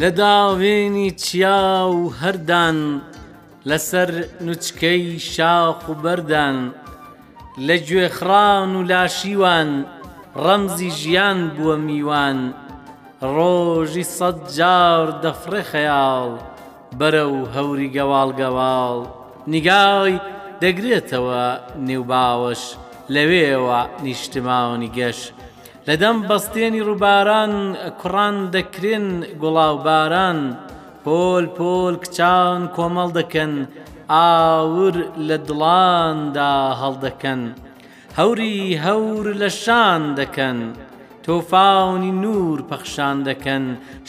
لە داوێنی چیا و هەردان لەسەر نوچکەی شاخ و بەردان لە گوێخڕان و لاشیوان ڕەمزی ژیان بووە میوان ڕۆژی سەد جار دەفڕێ خەیاڵ بەرەو هەوری گەواڵ گەواڵ نیگای دەگرێتەوە نێو باوەش لەوێوە نیشتمانی گەش لە دەم بەستێنی ڕووباران کوڕان دەکرێن گوڵاوباران پۆل پۆل کچان کۆمەڵ دەکەن ئاور لە دڵاندا هەڵدەکەن هەوری هەور لە شان دەکەن تۆفانی نور پەخشان دەکەن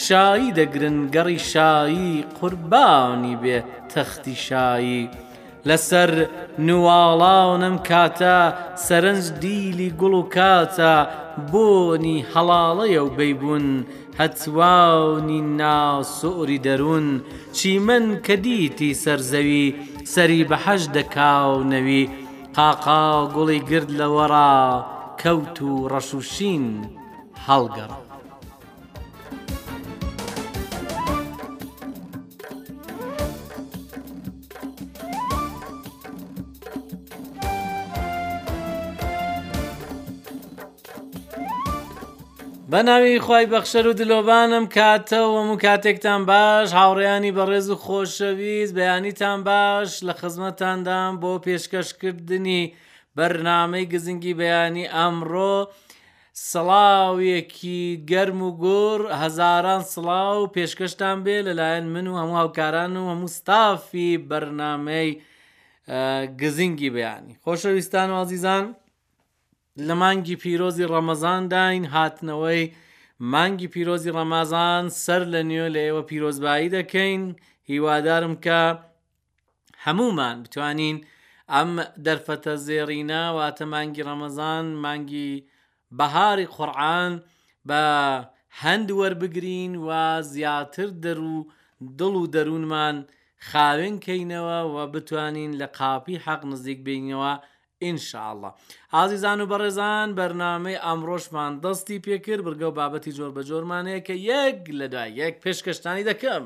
شایی دەگرن گەڕی شایی قوربانی بێ تەختی شایی لەسەر نواڵان ئەم کاتە سەرنج دیلی گوڵ و کاتە بۆنی هەڵاڵەیە و بەیبوون هەتواونی ناسۆری دەروون چیمەن کە دیتی سەر زەوی سەری بە حەش دەکا و نەوی قاقا گوڵی گرد لەوەڕا کەوت و ڕەش و شین هەڵگەڕا بە ناوی خی بەخشەر و دلۆبانم کاتەوە و کاتێکتان باش هاوڕێیانی بەڕێز و خۆشەویست بەیانیتان باش لە خزمەتاندام بۆ پێشکەشکردنی بەرنمەی گزنگی بەیانی ئەمڕۆ سڵاوێکی گەرم و گوڕ هەزاران سڵاو و پێشکەشتان بێ لەلایەن من و هەموو هاوکاران و هەموو ستافی بەرنامەی گزینگی بەیانی خۆشەویستان و ئازیزان لە مانگی پیرۆزی ڕەمەزانداین هاتنەوەی مانگی پیرۆزی ڕەمازان سەر لە نوێ لە ئێوە پیرۆزبایی دەکەین هیوادارم کە هەموومان بتوانین ئەم دەرفەتە زێڕینە واتە مانگی ڕەمەزان مانگی بەهاری قورعان بە هەند وەربگرین و زیاتر دەر و دڵ و دەروونمان خاوێن کەینەوە و بتوانین لە قاپی حەق نزیک بینەوە ان شاء اللە ئازیزان و بەڕێزان بەرنامەی ئەمڕۆشمان دەستی پێکرد بڕگە و بابەتی جۆر بە جۆرمانەیە کە یەک لە دوای یەک پێشکەشتانی دەکەم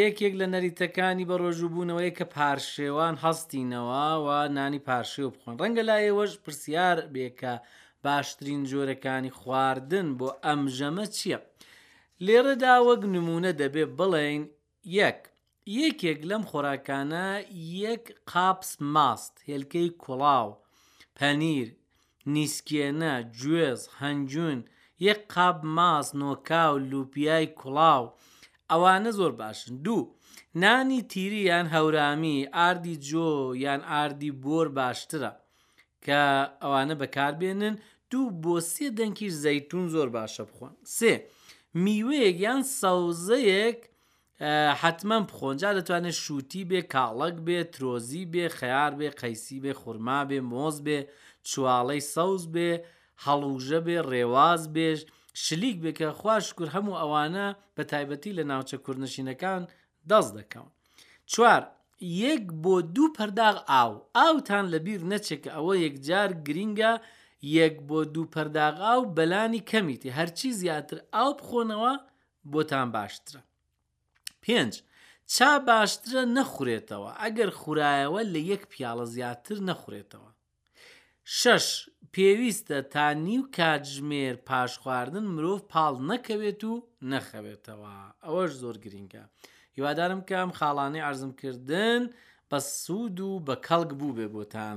یەکێک لە نەریتەکانی بەڕۆژووبوونەوەیە کە پارشێوان هەستینەوە و نانی پارشێو بخۆن. ڕەنگە لای ئێوەش پرسیار بێ کە باشترین جۆرەکانی خواردن بۆ ئەم ژەمە چییە؟ لێرەدا وەک نموونە دەبێ بڵێین، یەک. یەکێک لەم خۆراکانە یەک قاپس ماست، هێلکەی کوڵاو، پەنیر، نیسکێنە، گوێز، هەنجوون، یەک قاپ ماس، نۆکاو، لووپیای کوڵاو، ئەوانە زۆر باشن. دوو. نانی تیری یان هەورامی، ئاردی جۆ یان ئاردی بۆر باشترە کە ئەوانە بەکار بێنن، دوو بۆ سێ دەنکیش زەیتوون زۆر باشە بخۆن. سێ. میوەیەک یان سەوزەیەک حەتمەن بخۆن جا دەتوانێت شووتی بێ کاڵەک بێ ترۆزی بێ خەیار بێ قەیسی بێ خورما بێ مۆز بێ چواڵەی سەوز بێ هەڵوژە بێ ڕێواز بێ شلیک بێ کە خوا شکر هەموو ئەوانە بە تایبەتی لە ناوچە کوردنشینەکان دەست دەکەون چوار یەک بۆ دوو پەرداغ ئاو ئاوتان لە بیر نەچێت کە ئەوە یەکجار گرینگە یەک بۆ دوو پەرداغ ئاو بەلانی کەمیتی هەرچی زیاتر ئاو بخۆنەوە بۆتان باشترە پێنج چا باشترە نەخورێتەوە ئەگەر خورایەوە لە یەک پیاڵە زیاتر نەخورێتەوە شش پێویستە تا نیو کاتژمێر پاش خواردن مرۆڤ پاڵ نەکەوێت و نەخەوێتەوە ئەوەش زۆر گرنگە هیوادارم کەم خاڵانی ئارزم کردن بە سوود و بە کەڵک بوو بێ بۆتان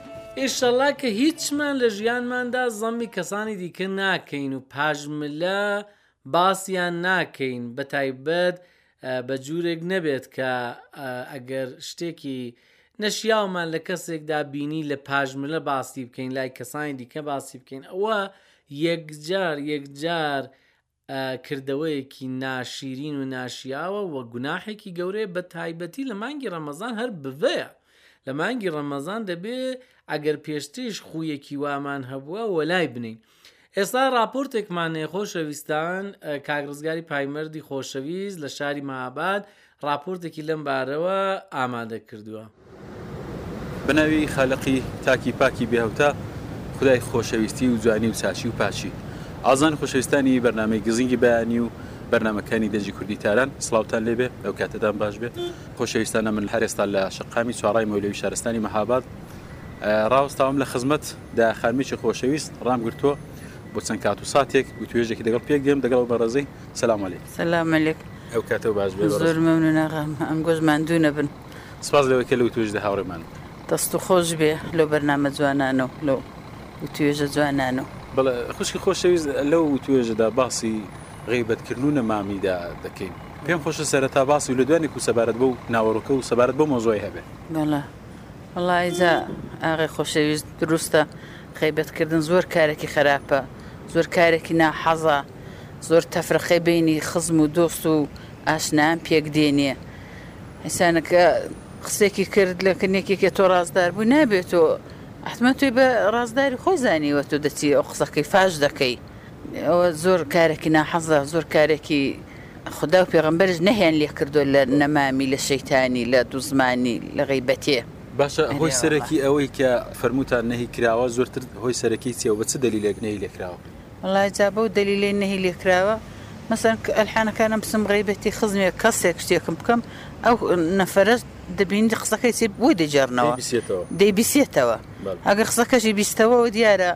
ئیشەڵا کە هیچمان لە ژیانماندا زەممی کەسانی دیکە ناکەین و پاژملە باسیان ناکەین بە تایبەت بە جورێک نەبێت کە ئەگەر شتێکی نەشیاومان لە کەسێکدا بینی لە پاژملە باسی بکەین لای کەسانی دیکە باسی بکەین ئەوە یەکجار یەکجار کردەوەیەکی ناشیرین و ناشیاوە و گوناحێکی گەورەیە بە تایبەتی لە مانگی ڕەمەزان هەر بڤەیە لە مانگی ڕەمەزان دەبێ ئەگەر پێشتریش خویەکی وامان هەبووە وەلای بنین ئێستا ڕاپۆرتێکمانەیە خۆشەویستان کاک ڕزگاری پایمەردی خۆشەویست لە شاری مەهاباد ڕاپۆرتێکی لەم بارەوە ئامادە کردووە. بەناوی خالقی تاکی پاکی بێ هەوتا خودای خۆشەویستی و جوانی و چاشی و پاچی ئازان خۆشەویستانی بەرنامەی گزنگی بەیانی و بەرنامەکانی دەنگی کوردی تاران سڵاوتان لێ بێ لەو کاتەتان باش بێ خۆشەویستانە من هەر ئێستا لە شەقامی چواڕای مەولەوی شارستانی مەهاباد ڕاوستاوم لە خزمەت دا خانمیکی خۆشەویست ڕام گرتووە بۆ چەند کات و ساتێک گوتوێژێکی دەگەڵ پێک دێم دەگەڵ بەڕێزەی سلام علیک سلام علیک ئەو کاتەوە باش بێ زۆر مەمنون ئاغام ئەم گۆش ماندوو نەبن سپاس لەوەی کە لەو توێژدە هاوڕێمان دەست و خۆش بێ لەو بەرنامە جوانانە و لەو توێژە جوانانە بڵێ خوشکی خۆشەویست لەو توێژەدا باسی غیبەتکردن و نەمامیدا دەکەین پێم خۆشە سەرەتا باسی و لە دوانی و سەبارەت بەو ناوەڕۆکە و سەبارەت بۆ مۆزۆی هەبێ بەڵە وڵایجا ئاغی خۆشەویست دروستە غیبەتکردن زۆر کارێکی خراپە زۆر کارێکی ناحەزە زۆر تەفرقەی بەینی خزم و دۆست و ئاشنایان پێک دێنێ ئینسانەکە قسێکی کرد لە کنێکێکێ تۆ ڕازدار بووی نابێت تۆ ئەحتمە توی بە ڕازداری خۆی زانیوە تۆ دەچی ئەو قسەکەی فاش دەکەی ئەوە زۆر کارێکی ناحەزە زۆر کارێکی خدا و پێغەمبەرش نەهێن لێ کردو لە نەمامی لە شەیتانی لە دوو زمانی لە غیبەتێ. باشە هۆی سەرەکی ئەوەی کە فەرمووتان نەهی کراوە زۆرتر هۆی سەرەکی چیە و بە چ دەلیلێک نەهی لێ کراوە؟ وەڵا جا بەو دەلیلەی نەهی لێکراوە مەسەلەن ئەلحانەکانم بچم غەیبەتی خزمێک کەسێک شتێکم بکەم ئەو نەفەرە دەبینی قسەکەی چی بۆی دەگێڕنەوە بیسێتەوە دەیبیسێتەوە بەڵێ ئەگەر قسەکەشی بیستەوە و دیارە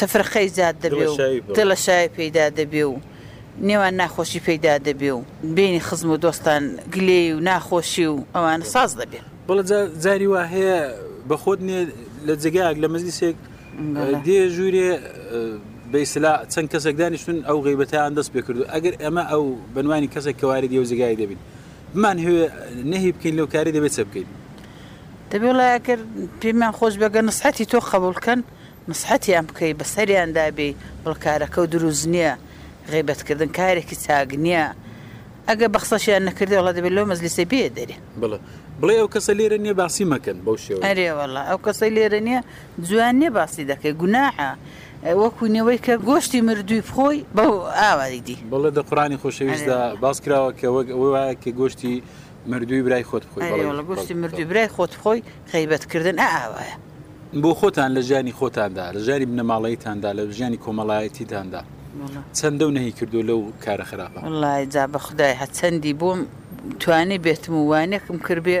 تەفرەقەی زیاد دڵە دەبێ و شاوی پێ دڵە بکە شای پەیدا دەبێ و نێوان ناخۆشی پەیدا دەبێ و بینی خزم و دۆستان گلێی و ناخۆشی و ئەوانە ساز دەبێ. بەڵێ جا جاری وا هەیە بە خۆت نییە لە جێگایەک لە مەجلیسێک دێ ژوورێ بەیسلا چەند کەسێک دانیشتن ئەو غیبەتیان دەست پێ کردو ئەگەر ئەمە ئەو بنوانی کەسێک کەواری دی و جگای دەبین بمان هەوێ نەهی بکەین لەو کاری دەبێت چە بکەین دەبێ وڵایەکرد پێمان خۆش بەگە نسحەتی تۆ قبولکەن نسحەتیان بکەی بە سەریان دابێ بڵکارەکە و دروست نییە غیبەتکردن کارێکی چاگ نییە ئەگە بەخسەشیان نەکردی وڵە دەبێت لۆ مەزلیسە بێ دەرێ بڵێ بڵێ ئەو کەسە لێرە نییە باسی مەکەن بەو شێوە ئەرێ وڵە ئەو کەسەی لێرە نییە جوان نیە باسی دەکەی گوناحە وەکو نەوەی کە گۆشتی مردوی بخۆی بە ئاواری دی. بەڵێ دە قورئانی خۆشەویستدا باس کراوە کە وەک ئەوەی وایە کە گۆشتی مردوی برای خۆت بخۆی بەڵێ ئەرێ وەڵا گۆشتی مردوی برای خۆت بخۆی غەیبەت کردن ئە ئاوایە. بۆ خۆتان لە ژیانی خۆتاندا لە ژیانی بنەماڵەیتاندا لە ژیانی کۆمەڵایەتیتاندا چەندەو نەهی کردوە لەو کارە خراپە. وەڵای جا بە خودای هە چەندی بۆم توانی بێتم و وانێکم کردبێ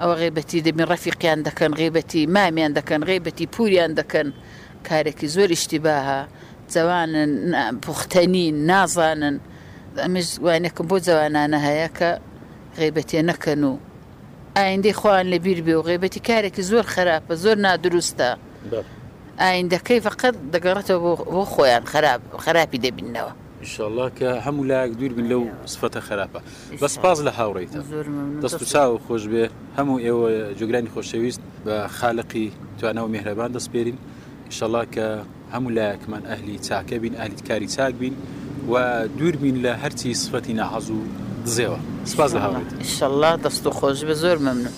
ئەوە غەیبەتی دەبین ڕەفیقیان دەکەن غەیبەتی مامیان دەکەن غەیبەتی پوریان دەکەن کارێکی زۆر ئیشتیباهە جەوانن نا پوختەنین نازانن ئەمش وانێکم بۆ جەوانانە هەیە کە غەیبەتێ نەکەن و ئایندەی خۆیان لەبیر بێ و غەیبەتی کارێکی زۆر خراپە زۆر نادروستە ئایندەکەی فەقەت دەگەڕێتەوە بۆ خۆیان خراپ خراپی دەبینەوە. ئیشەڵا کە هەموو لایەک دوور بن لەو سفەتە خراپە بە سپاس لە هاوڕێیتە دەست و چاو خۆش بێ هەموو ئێوە جۆگرانی خۆشەویست بە خاالقی توانە و مهرەبان دەستپێرین ئیشەڵا کە هەموو لایەکمان ئەهلی چاکە بین ئەهلی کاری چاک بین و دوور بین لە هەرچی سفەتی نەحەز و دزێوە سپاس لە هاوڕێت ئیشەڵا دەست و خۆش بە زۆر مەمنون.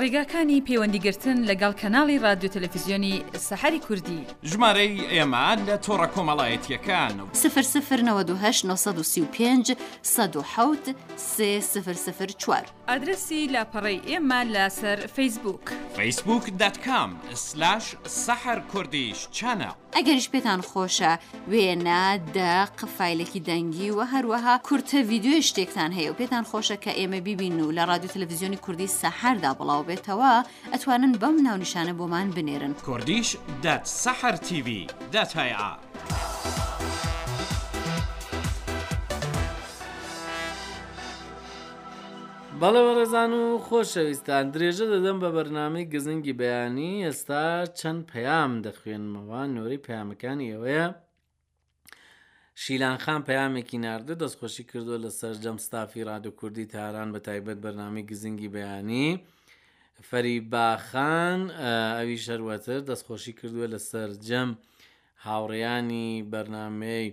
ڕێگاکانی پەیوەندیگرتن لەگەڵ کەناڵی ڕادیۆ تەلەفیزیۆنی سەحەری کوردی. ژمارەی ئێمە لە تۆڕە کۆمەڵایەتییەکان. سفر سفر نەوەد و هەشت نۆ سەد و سی و پێنج سەد و حەوت سێ سفر سفر چوار. ئادرەسی لاپەڕەی ئێمە لەسەر فەیسبووک. فەیسبووک دات کام سلاش سەحەر کوردیش چەناڵ. ئەگەریش پێتان خۆشە وێنە، دەق، فایلێکی دەنگی و هەروەها کورتە ڤیددیوی شتێکتان هەیە و پێتان خۆشە کە ئێمە بیبین و لە ڕادیو تەلەڤزیۆنی کوردی سەحەردا بڵاوبێتەوە ئەتوانن بەم ناونیشانە بۆمان بنێرن. Kurdish dot sahar TV dot ae. بەڵێ بەڕێزان و خۆشەویستان درێژە دەدەم بە بەرنامەی گزنگی بەیانی ئێستا چەند پەیام دەخوێنمەوە نۆرەی پەیامەکانی ئێوەیە شیلان خان پەیامێکی ناردە دەستخۆشی کردو لە سەرجەم ستافی رادو کوردی تاران بە تایبەت بەرنامی گزنگی بەیانی فەری باخان ئەوی شەروەتر دەستخۆشی کردووە لە سەرجەم هاوڕێیانی بەرنمەی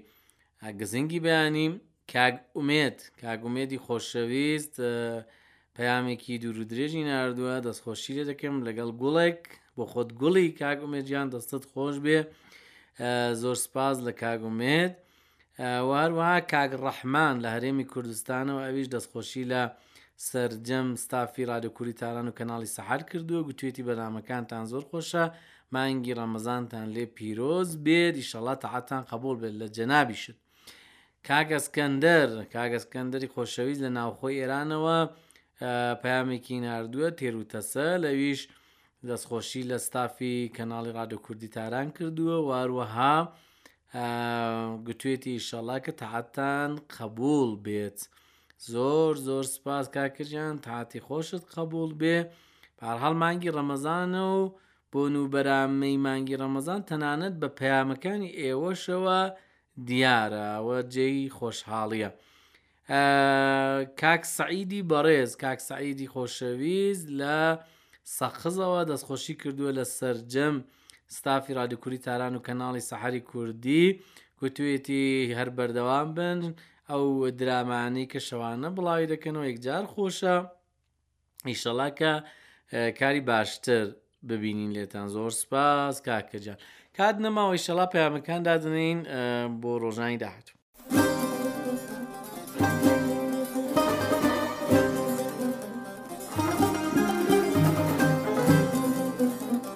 گزنگی بەیانی کاک ئومێد کاک ئومێدی خۆشەویست پەیامێکی دوور و درێژی نردووە دەستخۆشی لێ دەکەم لەگەڵ گوڵێک بۆ خۆت گوڵی کاک ئومێد جان دەستت خۆش بێ زۆر سپاس لە کاک ئومێد وهروها کاک ڕەحمان لە هەرێمی کوردستانەوە ئەویش دەستخۆشی لە سرجەم ستافی رادیۆکوری تاران و کەناڵی سەحر کردووە گوتوێتی بەنامەکانتان زۆر خۆشە مانگی ڕەمەزانتان لێ پیرۆز بێت ئیشەڵات عتان قبول بێت لە جەنابیشت کاک ئەسکەندەر کاک ئەسکەندەری خۆشەویست لە ناوخۆی ئێرانەوە پامێکی نردووە تێروتەسە لەویش دەستخۆشی لە ستافی کەناڵی ڕادو کوردی تاران کردووە واروەها گوتوێتی ئیشەڵا کە تاعاتان قبول بێت زۆر زۆر سپاس کاکرژیان تاعاتی خۆشت قبول بێ پارهەڵ مانگی ڕەمەزانە و بۆن و بەرامەی مانگی ڕەمەزان تەنانەت بە پەیامەکانی ئێوەشەوە دیارە ئەوە جێی خۆشحاڵیە کاک سعیدی بەڕێز کاک سعیدی خۆشەویست لە سەقزەوە دەستخۆشی کردووە لە سرجەم ستافی رادیوکوری تاران و کەناڵی سەحری کوردی گوتوێتی هەر بەردەوام بن ئەو درامانەی کە شەوانە بڵاوی دەکەنەوە یەکجار خۆشە ئیشەڵا کە کاری باشتر ببینین لێتان زۆر سپاس کاکەجان کات نەماوە ئیشەڵا پامەکان دادنین بۆ ڕۆژانی داهاتوو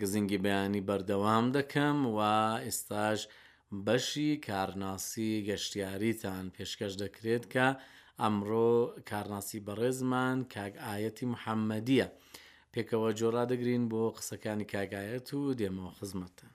گزنگی بیانی بەردەوام دەکەم و ئیستاش بەشی کارناسی گەشتیاریتان پێشکەش دەکرێت کە ئەمرۆ کارناسی بەڕێزمان کاک ئایەتی محمدیە پێکەوە جۆرا دەگرین بۆ قسەکانی کاک ئایەت و دێمەوە خزمەتتان.